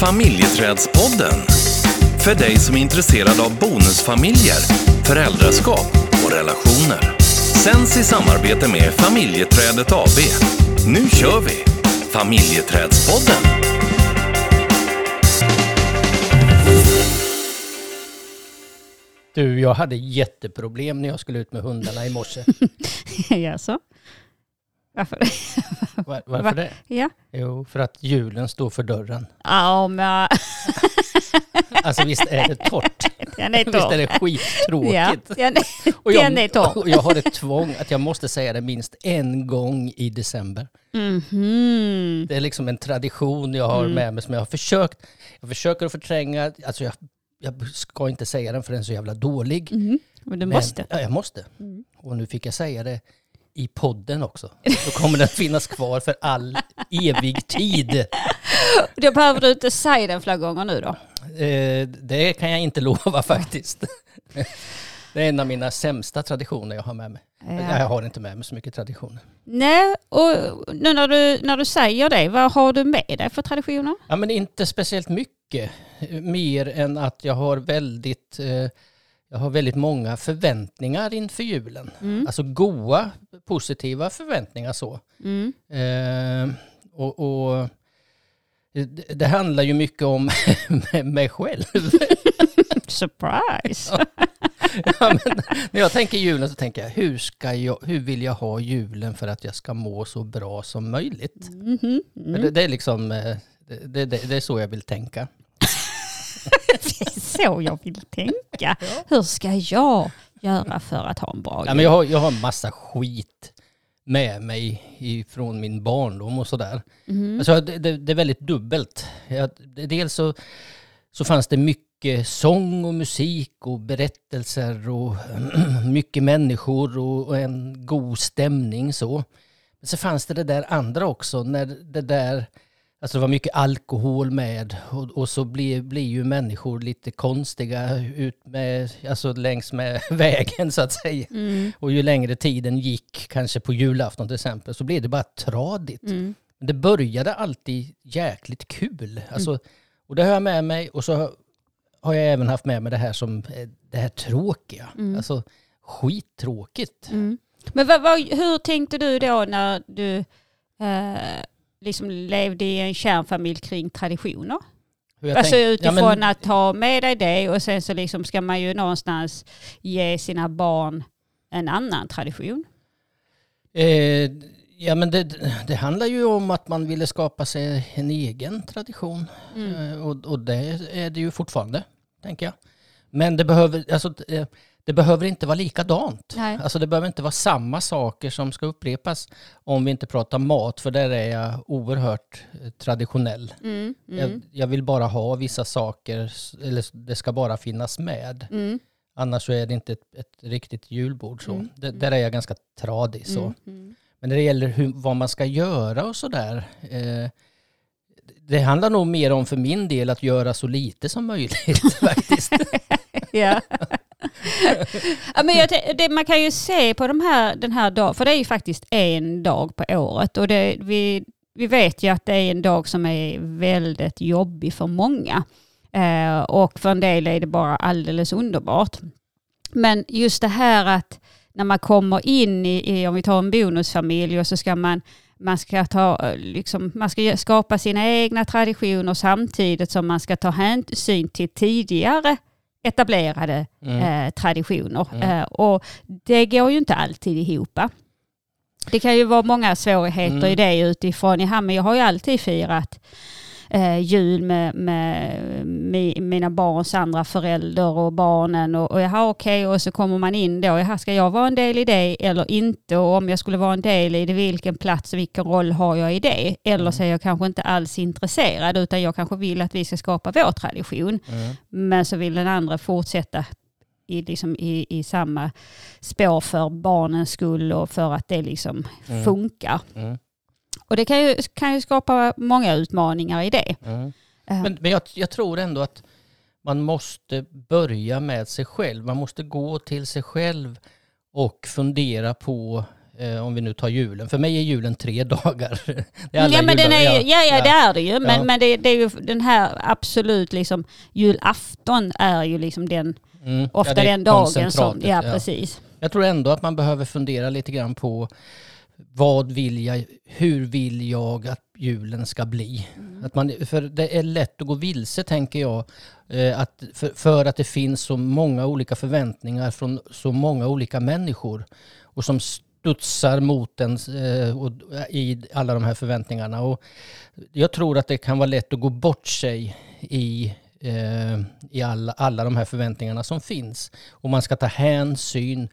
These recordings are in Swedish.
Familjeträdspodden. För dig som är intresserad av bonusfamiljer, föräldraskap och relationer. Sänds i samarbete med Familjeträdet AB. Nu kör vi! Familjeträdspodden. Du, jag hade jätteproblem när jag skulle ut med hundarna i morse. Jaså? Varför? Var, varför Va? det? Ja. Jo, för att julen står för dörren. Ja, men Alltså visst är det torrt? den är Visst är det Ja, skittråkigt? den, Och jag, den är torr. och jag har ett tvång att jag måste säga det minst en gång i december. Mhm. Det är liksom en tradition jag har Mm. med mig som jag har försökt. Jag försöker att förtränga. Alltså jag, jag ska inte säga den för den är så jävla dålig. Mhm. Men du Men- måste. Ja, jag måste. Mm. Och nu fick jag säga det i podden också. Då kommer den finnas kvar för all evig tid. Då behöver du inte säga den flera gånger nu då. Eh, det kan jag inte lova faktiskt. Det är en av mina sämsta traditioner jag har med mig. Ja. Jag har inte med mig så mycket traditioner. Nej, och nu när du, när du säger det, vad har du med dig för traditioner? Ja, men inte speciellt mycket. Mer än att jag har väldigt, eh, jag har väldigt många förväntningar inför julen. Mm. Alltså goa, positiva förväntningar så. Mm. Eh, och, och det, det handlar ju mycket om mig själv. Surprise! ja, men, när jag tänker julen så tänker jag hur, ska jag, hur vill jag ha julen för att jag ska må så bra som möjligt? Mhm. Men Mm. Det, det är liksom, eh, det, det, det är så jag vill tänka. Det är så jag vill tänka. Hur ska jag göra för att ha en bra Ja, men jag, har, jag har massa skit med mig ifrån min barndom och sådär. Mhm. Alltså, det, det, det är väldigt dubbelt. Jag, dels så, så fanns det mycket sång och musik och berättelser och mycket människor och, och en god stämning så. Men så fanns det det där andra också, när det där, alltså det var mycket alkohol med och, och så blir, blir ju människor lite konstiga ut med, alltså längs med vägen så att säga. Mm. Och ju längre tiden gick, kanske på julafton till exempel, så blev det bara tradigt. Mm. Det började alltid jäkligt kul. Alltså, Och det har jag med mig och så har jag även haft med mig det här som eh, det här tråkiga. Mm. Alltså skittråkigt. Mm. Men vad, vad, hur tänkte du då när du eh, liksom levde i en kärnfamilj kring traditioner? Alltså tänk- utifrån ja, att ha med dig det och sen så liksom ska man ju någonstans ge sina barn en annan tradition. eh, ja, men det, det handlar ju om att man ville skapa sig en egen tradition. Mm. Eh, och, och det är det ju fortfarande, tänker jag. Men det behöver, alltså, eh, det behöver inte vara likadant. Nej. Alltså det behöver inte vara samma saker som ska upprepas om vi inte pratar mat, för där är jag oerhört eh, traditionell. Mm. Mm. Jag, jag vill bara ha vissa saker, eller det ska bara finnas med. Mm. Annars så är det inte ett, ett riktigt julbord. Så. Mm. Det, där är jag ganska tradig. Så. Mm. Mm. Men när det gäller hur, vad man ska göra och sådär. Eh, det handlar nog mer om för min del att göra så lite som möjligt faktiskt. Ja. ja, men jag, det, man kan ju se på de här, den här dagen, för det är ju faktiskt en dag på året och det, vi, vi vet ju att det är en dag som är väldigt jobbig för många. Eh, och för en del är det bara alldeles underbart. Men just det här att när man kommer in i, i om vi tar en bonusfamilj och så ska man man ska, ta, liksom, man ska skapa sina egna traditioner samtidigt som man ska ta hänsyn till tidigare etablerade Mm. eh, traditioner. Mm. Eh, och det går ju inte alltid ihop. Det kan ju vara många svårigheter Mm. i det utifrån, ja, men jag har ju alltid firat eh, jul med, med mi, mina barns andra föräldrar och barnen och, och jaha okej och så kommer man in då, jaha ska jag vara en del i det eller inte och om jag skulle vara en del i det, vilken plats och vilken roll har jag i det? Eller Mm. så är jag kanske inte alls intresserad utan jag kanske vill att vi ska skapa vår tradition. Mm. Men så vill den andra fortsätta i, liksom, i, i samma spår för barnens skull och för att det liksom Mm. funkar. Mm. Och det kan ju, kan ju skapa många utmaningar i det. Mm. Eh, Men, men jag, jag tror ändå att man måste börja med sig själv. Man måste gå till sig själv och fundera på Eh, om vi nu tar julen. För mig är julen tre dagar. Det är Ja, men den är, juldagar. ju- ja, ja, det är det ju. Men, Ja. men det, det är ju den här absolut liksom julafton är ju liksom den, Mm. ofta Ja, den dagen som, ja precis. Jag tror ändå att man behöver fundera lite grann på vad vill jag, hur vill jag att julen ska bli? Att man, för det är lätt att gå vilse tänker jag, eh, att, för, för att det finns så många olika förväntningar från så många olika människor och som studsar mot en eh, och, i alla de här förväntningarna. Och jag tror att det kan vara lätt att gå bort sig i eh, i alla, alla de här förväntningarna som finns. Och man ska ta hänsyn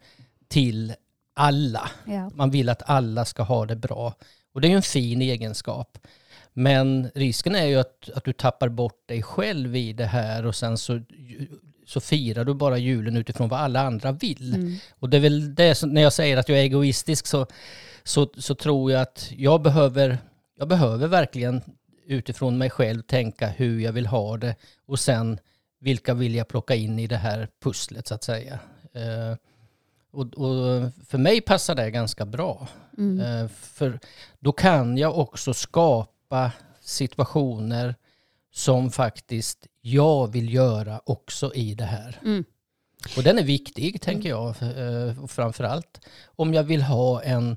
till alla. Ja. Man vill att alla ska ha det bra. Och det är ju en fin egenskap. Men risken är ju att, att du tappar bort dig själv i det här och sen så, så firar du bara julen utifrån vad alla andra vill. Mm. Och det är väl det som, när jag säger att jag är egoistisk så, så, så tror jag att jag behöver, jag behöver verkligen utifrån mig själv tänka hur jag vill ha det och sen vilka vill jag plocka in i det här pusslet så att säga. Eh, och, och för mig passar det ganska bra. Mm. Eh, för då kan jag också skapa situationer som faktiskt jag vill göra också i det här. Mm. Och den är viktig, tänker jag. eh, Och framförallt om jag vill ha en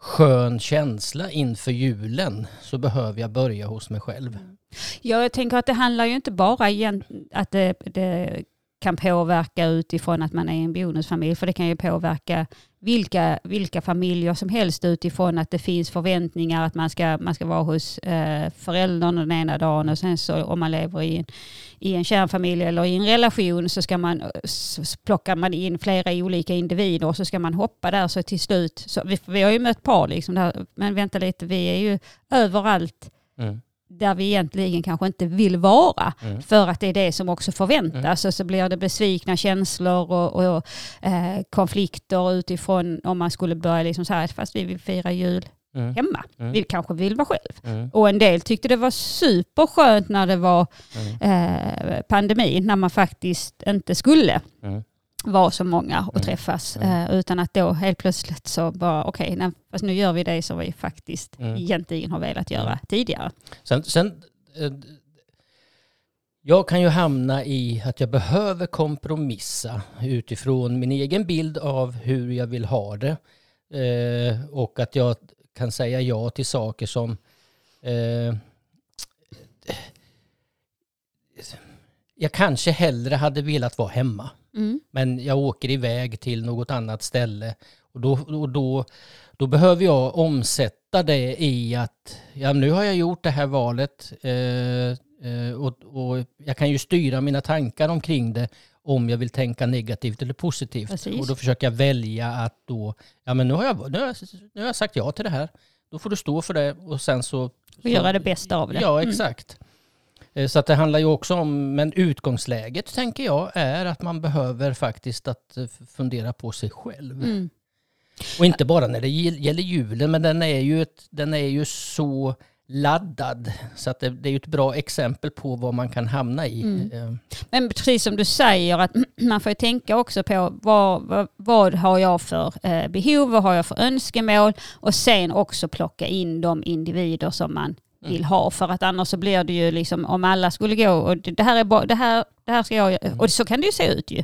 skön känsla inför julen så behöver jag börja hos mig själv. Ja, jag tänker att det handlar ju inte bara igen att det, det kan påverka utifrån att man är en bonusfamilj, för det kan ju påverka vilka, vilka familjer som helst utifrån att det finns förväntningar att man ska, man ska vara hos eh, föräldern den ena dagen och sen så om man lever i en, i en kärnfamilj eller i en relation så ska man, så plockar man in flera olika individer och så ska man hoppa där så till slut, så vi, vi har ju mött par liksom där, men vänta lite, vi är ju överallt Mm där vi egentligen kanske inte vill vara. Mm. För att det är det som också förväntas. Och så blir det besvikna känslor och, och eh, konflikter utifrån om man skulle börja liksom så här, fast vi vill fira jul Mm. hemma. Mm. Vi kanske vill vara själv. Mm. Och en del tyckte det var superskönt när det var Mm. eh, pandemi, när man faktiskt inte skulle Mm. Vara så många och Mm. träffas. Mm. Eh, utan att då helt plötsligt så bara, okej, nej, fast nu gör vi det som vi faktiskt Mm. egentligen har velat göra Mm. tidigare. Sen, sen eh, jag kan ju hamna i att jag behöver kompromissa utifrån min egen bild av hur jag vill ha det. Eh, och att jag kan säga ja till saker som jag kanske hellre hade velat vara hemma. Mm. Men jag åker iväg till något annat ställe. Och då, och då, då behöver jag omsätta det i att ja, nu har jag gjort det här valet eh, eh, och, och jag kan ju styra mina tankar omkring det om jag vill tänka negativt eller positivt. Precis. Och då försöker jag välja att då, ja men nu har, jag, nu, har jag, nu har jag sagt ja till det här. Då får du stå för det och sen så... Och göra det bästa av det. Ja, Mm. exakt. Eh, Så att det handlar ju också om, men utgångsläget tänker jag är att man behöver faktiskt att eh, fundera på sig själv. Mm. Och inte bara när det gäll- gäller julen, men den är ju, ett, den är ju så laddad. Så att det, det är ju ett bra exempel på vad man kan hamna i. Mm. Eh, Men precis som du säger, att man får ju tänka också på vad, vad, vad har jag för eh, behov, vad har jag för önskemål och sen också plocka in de individer som man. Vill ha. För att annars så blir det ju liksom om alla skulle gå och det här är bara, det här, det här ska jag. Mm. Och så kan det ju se ut ju.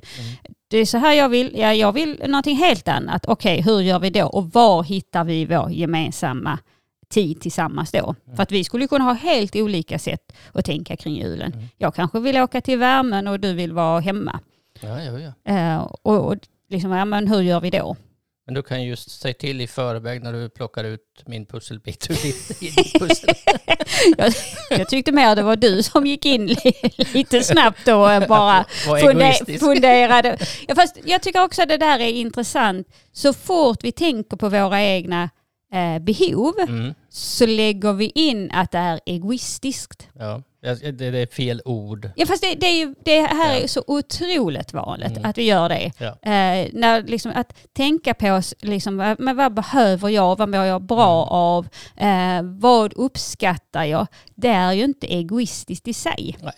Det är så här jag vill, ja, jag vill någonting helt annat. Okej, hur gör vi då? Och var hittar vi vår gemensamma tid tillsammans då? Mm. För att vi skulle kunna ha helt olika sätt att tänka kring julen. Mm. Jag kanske vill åka till värmen och du vill vara hemma. Ja, ja, ja. Eh, och, och liksom, ja, men hur gör vi då? Men du kan ju säga till i förväg när du plockar ut min pusselbit ur ditt, pussel. Jag, jag tyckte mer det var du som gick in li, lite snabbt och eh, bara funderade. Ja, fast jag tycker också att det där är intressant. Så fort vi tänker på våra egna eh, behov Mm, så lägger vi in att det är egoistiskt. ja, det, det är fel ord. Ja, fast det, det, är ju, det här Ja. är så otroligt vanligt Mm. att vi gör det. Ja. Eh, när, liksom, att tänka på oss, liksom, men vad behöver jag, vad mår jag bra Mm. av, eh, vad uppskattar jag? Det är ju inte egoistiskt i sig. Nej.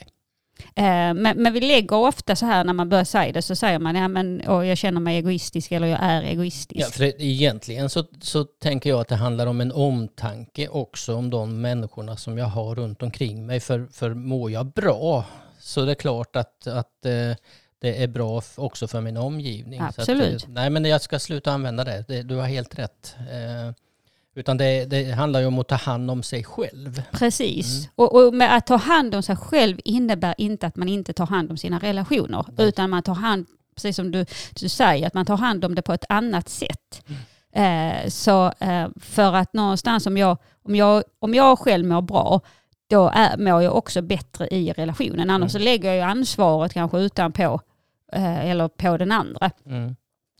Eh, men, men vi lägger ofta så här när man börjar säga det så säger man ja men jag känner mig egoistisk eller jag är egoistisk. Ja, för det, egentligen så, så tänker jag att det handlar om en omtanke också om de människorna som jag har runt omkring mig. För, för mår jag bra så det är klart att, att eh, det är bra också för min omgivning. Absolut. Så att, eh, nej men jag ska sluta använda det du har helt rätt. Utan det, det handlar ju om att ta hand om sig själv. Precis. Mm. Och, och med att ta hand om sig själv innebär inte att man inte tar hand om sina relationer. Nej. Utan man tar hand, precis som du, du säger, att man tar hand om det på ett annat sätt. Eh, så eh, för att någonstans om jag, om, jag, om jag själv mår bra, då är, mår jag också bättre i relationen. Annars så lägger jag ju ansvaret kanske utanpå, eh, eller på den andra. Mm.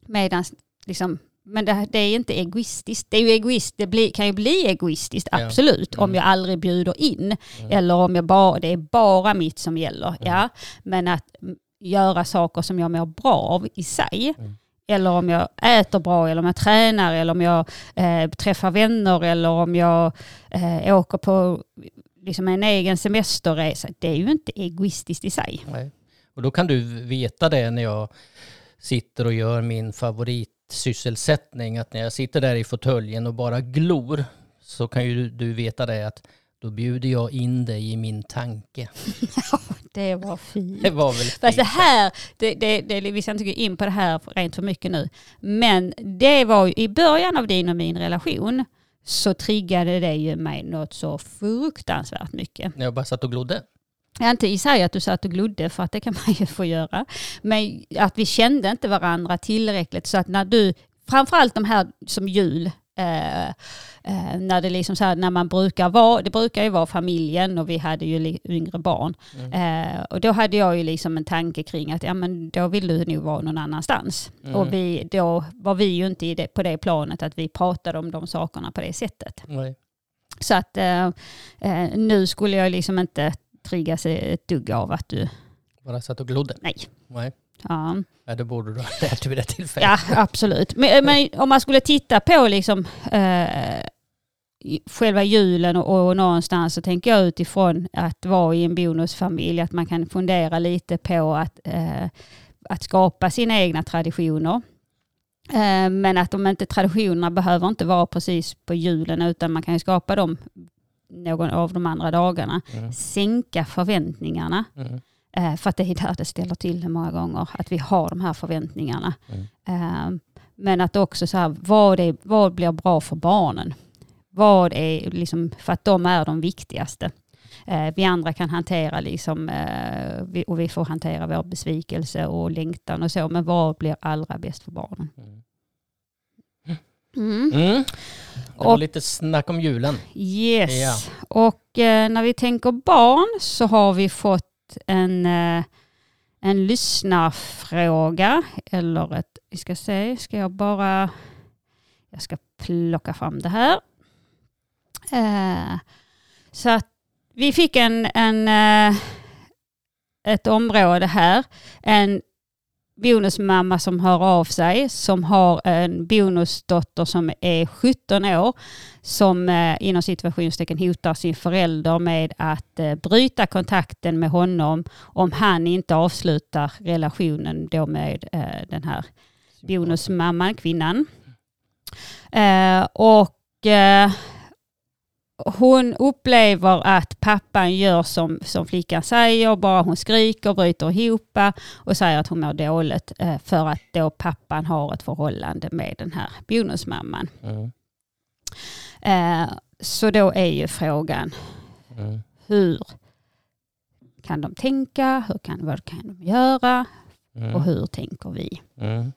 Medan, liksom, men det, det är inte egoistiskt. Det, är ju egoist, det blir, kan ju bli egoistiskt, Ja. absolut. Om Mm. jag aldrig bjuder in. Mm. Eller om jag bara, det är bara mitt som gäller. Ja. Men att mm, göra saker som jag mår bra av i sig. Mm. Eller om jag äter bra, eller om jag tränar, eller om jag eh, träffar vänner, eller om jag eh, åker på liksom en egen semesterresa. Det är ju inte egoistiskt i sig. Nej. Och då kan du veta det när jag sitter och gör min favoritsysselsättning. Att när jag sitter där i fåtöljen och bara glor så kan ju du, veta det att då bjuder jag in dig i min tanke. Det var fint. Det var väl Fast det fint. här, det, det, det, vi ska inte gå in på det här rent för mycket nu, men det var ju i början av din och min relation så triggade det ju mig något så fruktansvärt mycket. Jag bara satt och glodde. Jag inte i sig att du satt och glodde, för att det kan man ju få göra. Men att vi kände inte varandra tillräckligt så att när du, framförallt de här som jul, eh, eh, när det liksom så här, när man brukar vara, det brukar ju vara familjen och vi hade ju yngre barn. Eh, och då hade jag ju liksom en tanke kring att ja men då vill du nog vara någon annanstans. Mm. Och vi, då var vi ju inte i det, på det planet att vi pratade om de sakerna på det sättet. Nej. Så att eh, eh, nu skulle jag liksom inte triggas ett dugg av att du, Bara satt och glodde. nej. Nej. Ja, Nej, det borde du ha lärt vid det tillfället. ja absolut. Men, men om man skulle titta på liksom eh, själva julen och, och någonstans så tänker jag utifrån att vara i en bonusfamilj att man kan fundera lite på att, eh, att skapa sina egna traditioner. Eh, men att de inte, traditionerna behöver inte vara precis på julen utan man kan ju skapa dem någon av de andra dagarna. Mm. Sänka förväntningarna. Mm. Eh, för att det är där det ställer till det många gånger. Att vi har de här förväntningarna. Mm. Eh, men att också så här, vad, är, vad blir bra för barnen? Vad är liksom, för att de är de viktigaste. Eh, vi andra kan hantera liksom, eh, vi, och vi får hantera vår besvikelse och längtan och så. Men vad blir allra bäst för barnen? Mm. Mm. Mm. Det var Och- lite snack om julen. Yes. Ja. Och eh, när vi tänker barn så har vi fått en, eh, en lyssnarfråga. Eller ett, vi ska se, ska jag bara, jag ska plocka fram det här. Eh, så att vi fick en, en eh, ett område här. En bonusmamma som hör av sig som har en bonusdotter som är 17 år som eh, inom situationstecken hotar sin förälder med att eh, bryta kontakten med honom om han inte avslutar relationen då med eh, den här bonusmamman, kvinnan. Eh, och eh, hon upplever att pappan gör som, som flickan säger, bara hon skriker, bryter ihop och säger att hon mår dåligt eh, för att då pappan har ett förhållande med den här bonusmamman. Mm. Eh, så då är ju frågan, Mm. hur kan de tänka? Hur kan, vad kan de göra? Mm. Och hur tänker vi? Mm.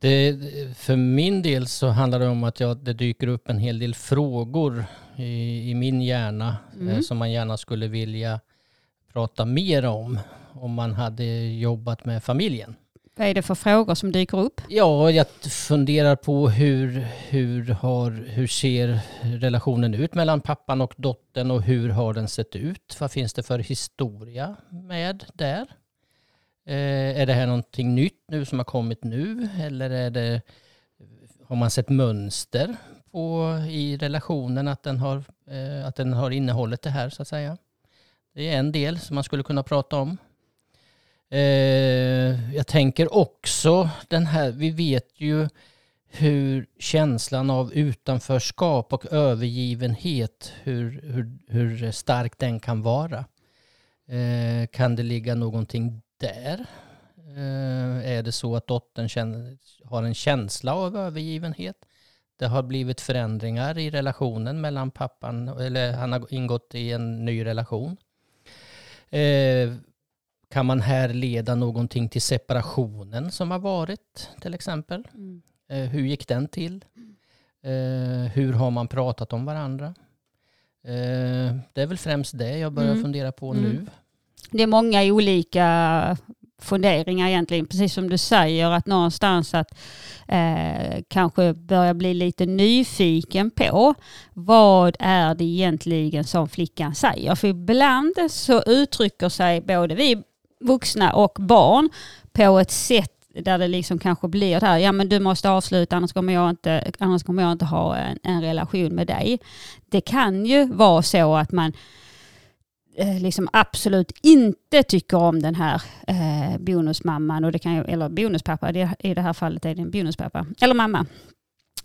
Det, för min del så handlar det om att jag, det dyker upp en hel del frågor i, i min hjärna Mm. eh, som man gärna skulle vilja prata mer om om man hade jobbat med familjen. Vad är det för frågor som dyker upp? Ja, jag funderar på hur, hur, har, hur ser relationen ut mellan pappan och dottern och hur har den sett ut? Vad finns det för historia med där? Eh, är det här någonting nytt nu som har kommit nu eller är det, har man sett mönster på, i relationen att den, har, eh, att den har innehållit det här så att säga? Det är en del som man skulle kunna prata om. Eh, jag tänker också den här, vi vet ju hur känslan av utanförskap och övergivenhet, hur, hur, hur stark den kan vara. Eh, kan det ligga någonting där? Eh, är det så att dottern har en känsla av övergivenhet? Det har blivit förändringar i relationen mellan pappan, eller han har ingått i en ny relation. Eh, kan man här leda någonting till separationen som har varit till exempel? Mm. Eh, hur gick den till? Hur har man pratat om varandra? Det är väl främst det jag börjar mm. fundera på mm. nu. Det är många olika funderingar egentligen, precis som du säger, att någonstans att eh, kanske börja bli lite nyfiken på vad är det egentligen som flickan säger. För ibland så uttrycker sig både vi vuxna och barn på ett sätt där det liksom kanske blir det här, ja men du måste avsluta annars kommer jag inte, annars kommer jag inte ha en, en relation med dig. Det kan ju vara så att man liksom absolut inte tycker om den här eh, bonusmamman, och det kan eller bonuspappa, det, i det här fallet är det en bonuspappa, eller mamma.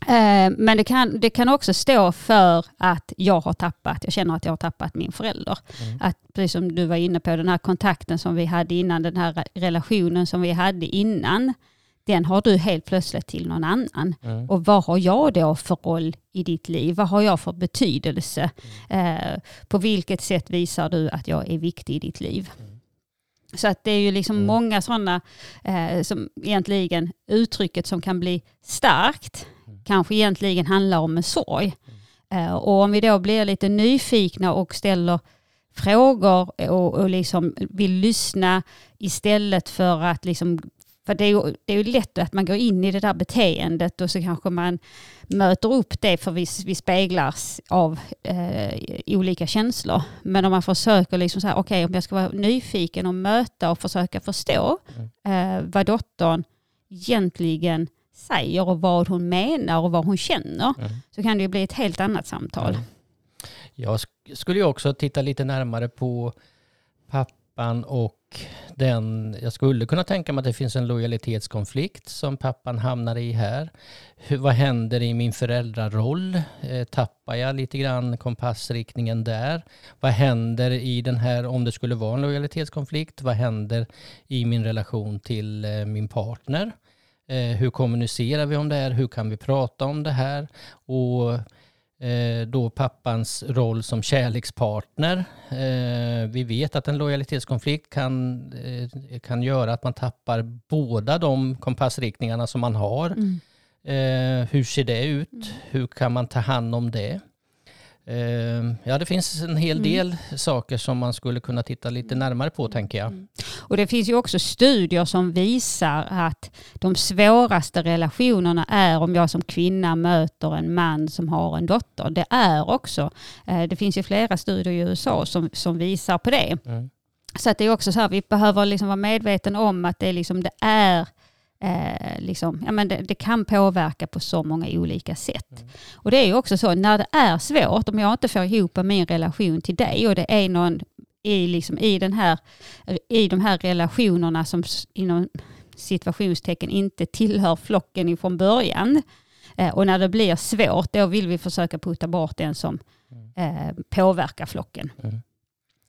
Eh, men det kan, det kan också stå för att jag har tappat, jag känner att jag har tappat min förälder. Mm. Att, precis som du var inne på, den här kontakten som vi hade innan, den här relationen som vi hade innan, den har du helt plötsligt till någon annan. Mm. Och vad har jag då för roll i ditt liv? Vad har jag för betydelse? Mm. Eh, på vilket sätt visar du att jag är viktig i ditt liv? Mm. Så att det är ju liksom mm. många sådana, eh, som egentligen uttrycket som kan bli starkt, kanske egentligen handlar om en sorg. Mm. Och om vi då blir lite nyfikna och ställer frågor och, och liksom vill lyssna istället för att liksom för det är, ju, det är ju lätt att man går in i det där beteendet och så kanske man möter upp det för vi, vi speglas av eh, olika känslor. Men om man försöker liksom så okej okay, om jag ska vara nyfiken och möta och försöka förstå mm. eh, vad dottern egentligen säger och vad hon menar och vad hon känner mm. så kan det ju bli ett helt annat samtal. Mm. Jag skulle ju också titta lite närmare på pappan och den, jag skulle kunna tänka mig att det finns en lojalitetskonflikt som pappan hamnar i här. Hur, vad händer i min föräldraroll? Eh, tappar jag lite grann kompassriktningen där? Vad händer i den här, om det skulle vara en lojalitetskonflikt, vad händer i min relation till eh, min partner? Eh, hur kommunicerar vi om det här? Hur kan vi prata om det här? Och eh, då pappans roll som kärlekspartner. Eh, vi vet att en lojalitetskonflikt kan, eh, kan göra att man tappar båda de kompassriktningarna som man har. Mm. Hur ser det ut? Mm. Hur kan man ta hand om det? Ehm, ja, det finns en hel mm. del mm. saker som man skulle kunna titta lite närmare på, tänker jag. Mm. Och det finns ju också studier som visar att de svåraste relationerna är om jag som kvinna möter en man som har en dotter. Det är också, eh, det finns ju flera studier i USA som, som visar på det. Mm. Så att det är också så här, vi behöver liksom vara medvetna om att det, liksom, det är Eh, liksom, ja, men det, det, kan påverka på så många olika sätt. Mm. Och det är ju också så, när det är svårt, om jag inte får ihop min relation till dig och det är någon i, liksom, i, den här, i de här relationerna som inom situationstecken inte tillhör flocken ifrån början. Eh, och när det blir svårt, då vill vi försöka putta bort den som mm. eh, påverkar flocken. Mm.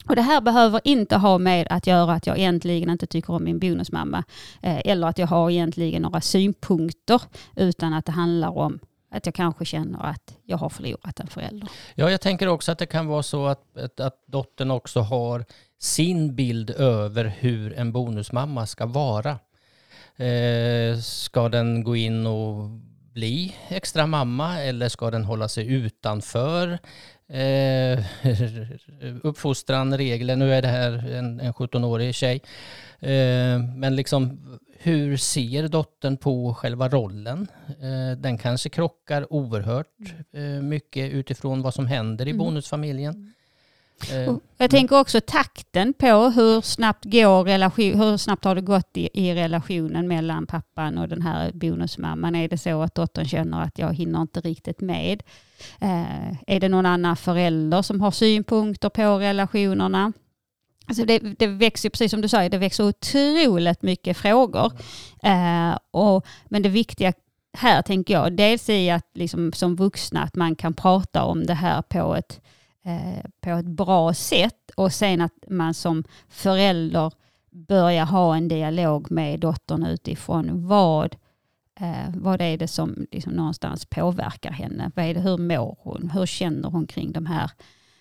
Och det här behöver inte ha med att göra att jag egentligen inte tycker om min bonusmamma eh, eller att jag har egentligen några synpunkter utan att det handlar om att jag kanske känner att jag har förlorat en förälder. Ja, jag tänker också att det kan vara så att, att, att dottern också har sin bild över hur en bonusmamma ska vara. Eh, ska den gå in och bli extra mamma eller ska den hålla sig utanför? Eh, uppfostran, regler. Nu är det här en, en 17-årig tjej. Eh, men liksom hur ser dottern på själva rollen? Eh, den kanske krockar oerhört eh, mycket utifrån vad som händer i mm. bonusfamiljen. Eh, jag tänker också takten på hur snabbt, går relation, hur snabbt har det gått i, i, relationen mellan pappan och den här bonusmamman. Är det så att dottern känner att jag hinner inte riktigt med? Eh, är det någon annan förälder som har synpunkter på relationerna? Alltså det, det växer, precis som du sa, det växer otroligt mycket frågor. Eh, och, men det viktiga här tänker jag, dels i att liksom, som vuxna att man kan prata om det här på ett, på ett bra sätt och sen att man som förälder börjar ha en dialog med dottern utifrån vad, eh, vad är det som liksom någonstans påverkar henne? Vad är det, hur mår hon? Hur känner hon kring de här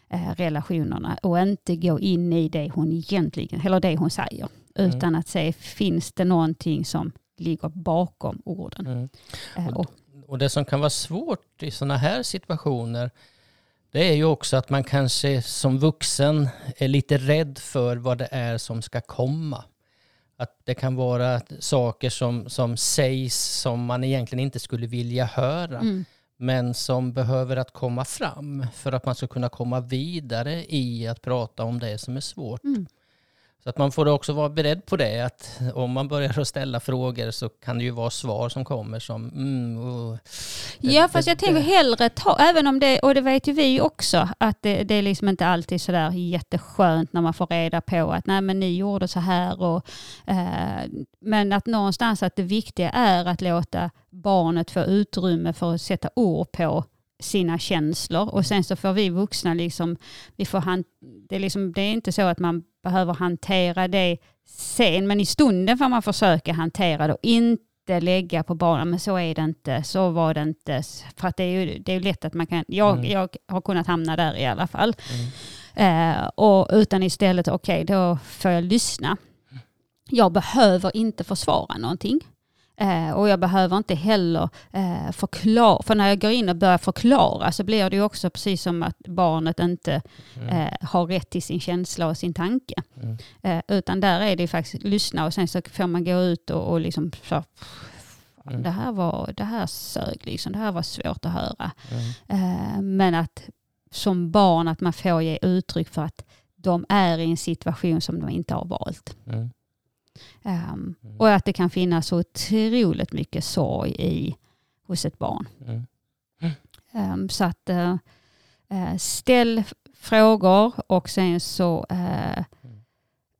eh, relationerna? Och inte gå in i det hon egentligen, eller det hon säger, Mm. utan att se, finns det någonting som ligger bakom orden? Mm. Eh, och, Och det som kan vara svårt i sådana här situationer det är ju också att man kanske som vuxen är lite rädd för vad det är som ska komma. Att det kan vara saker som, som sägs som man egentligen inte skulle vilja höra mm, men som behöver att komma fram för att man ska kunna komma vidare i att prata om det som är svårt. mm. Så att man får också vara beredd på det, att om man börjar att ställa frågor så kan det ju vara svar som kommer som mm, oh, Ja, fast jag tänker hellre ta, även om det, och det vet ju vi också, att det, det är liksom inte alltid sådär jätteskönt när man får reda på att nej men ni gjorde så här och eh, men att någonstans att det viktiga är att låta barnet få utrymme för att sätta ord på sina känslor och sen så får vi vuxna liksom, vi får han, det, är liksom, det är inte så att man behöver hantera det sen, men i stunden får man försöka hantera det och inte lägga på barnen, men så är det inte, så var det inte. För att det är ju, det är ju lätt att man kan, jag, Mm. jag har kunnat hamna där i alla fall. Mm. Eh, och utan istället, okej då får jag lyssna. Jag behöver inte försvara någonting. Eh, och jag behöver inte heller eh, förklara, för när jag går in och börjar förklara så blir det ju också precis som att barnet inte Mm. eh, har rätt till sin känsla och sin tanke. Mm. Eh, utan där är det faktiskt lyssna och sen så får man gå ut och, och liksom så, Mm. det här var, det här sög liksom, det här var svårt att höra. Mm. Eh, men att som barn att man får ge uttryck för att de är i en situation som de inte har valt. Mm. Mm. och att det kan finnas så otroligt mycket sorg i, hos ett barn. Ehm, så att eh, ställ frågor och sen så eh,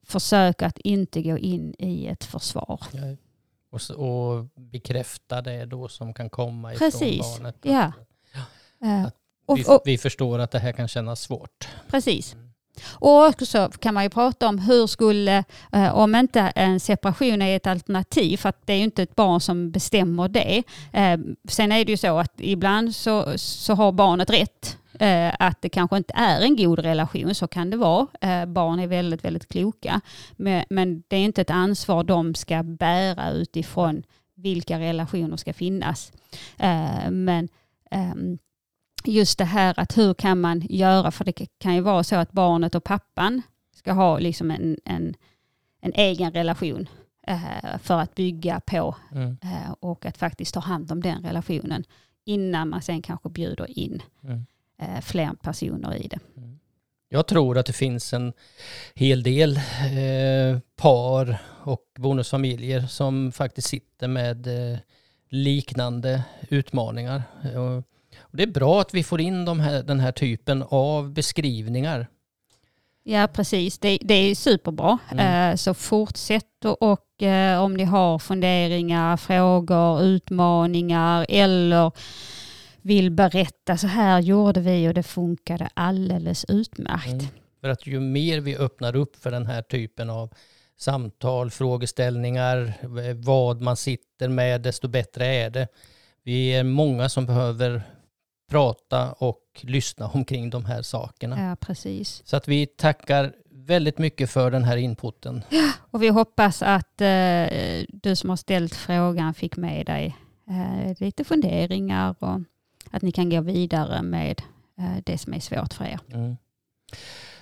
försök att inte gå in i ett försvar. Ja. Och, så, och bekräfta det då som kan komma ifrån Precis. barnet. Ja. Att och, Vi, och, vi förstår att det här kan kännas svårt. precis. Och också kan man ju prata om hur skulle, eh, om inte en separation är ett alternativ, för att det är ju inte ett barn som bestämmer det. Eh, sen är det ju så att ibland så, så har barnet rätt. Eh, att det kanske inte är en god relation, så kan det vara. Barn är väldigt, väldigt kloka. Men, det är inte ett ansvar de ska bära utifrån vilka relationer ska finnas. Men ehm, just det här att hur kan man göra, för det kan ju vara så att barnet och pappan ska ha liksom en, en, en egen relation eh, för att bygga på Mm. eh, och att faktiskt ta hand om den relationen innan man sen kanske bjuder in Mm. eh, fler personer i det. Jag tror att det finns en hel del par och bonusfamiljer som faktiskt sitter med liknande utmaningar. Och det är bra att vi får in de här, den här typen av beskrivningar. Ja, precis. Det, det är superbra. Mm. Eh, så fortsätt och, och eh, om ni har funderingar, frågor, utmaningar eller vill berätta så här gjorde vi och det funkade alldeles utmärkt. Mm. För att ju mer vi öppnar upp för den här typen av samtal, frågeställningar, vad man sitter med, desto bättre är det. Vi är många som behöver prata och lyssna omkring de här sakerna. Ja, precis. Så att vi tackar väldigt mycket för den här inputen. Och vi hoppas att eh, du som har ställt frågan fick med dig eh, lite funderingar och att ni kan gå vidare med eh, det som är svårt för er. Mm.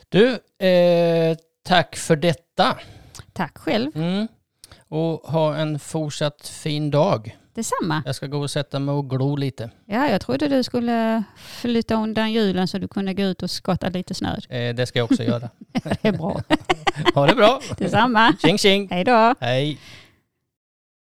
Du, eh, tack för detta. Tack själv. Mm. Och ha en fortsatt fin dag. Detsamma. Jag ska gå och sätta mig och glo lite. Ja, jag trodde du skulle flytta undan julen så du kunde gå ut och skotta lite snö. Eh, det ska jag också göra. Det är bra. Ha det bra. Detsamma. Tjing tjing. Hej då. Hej.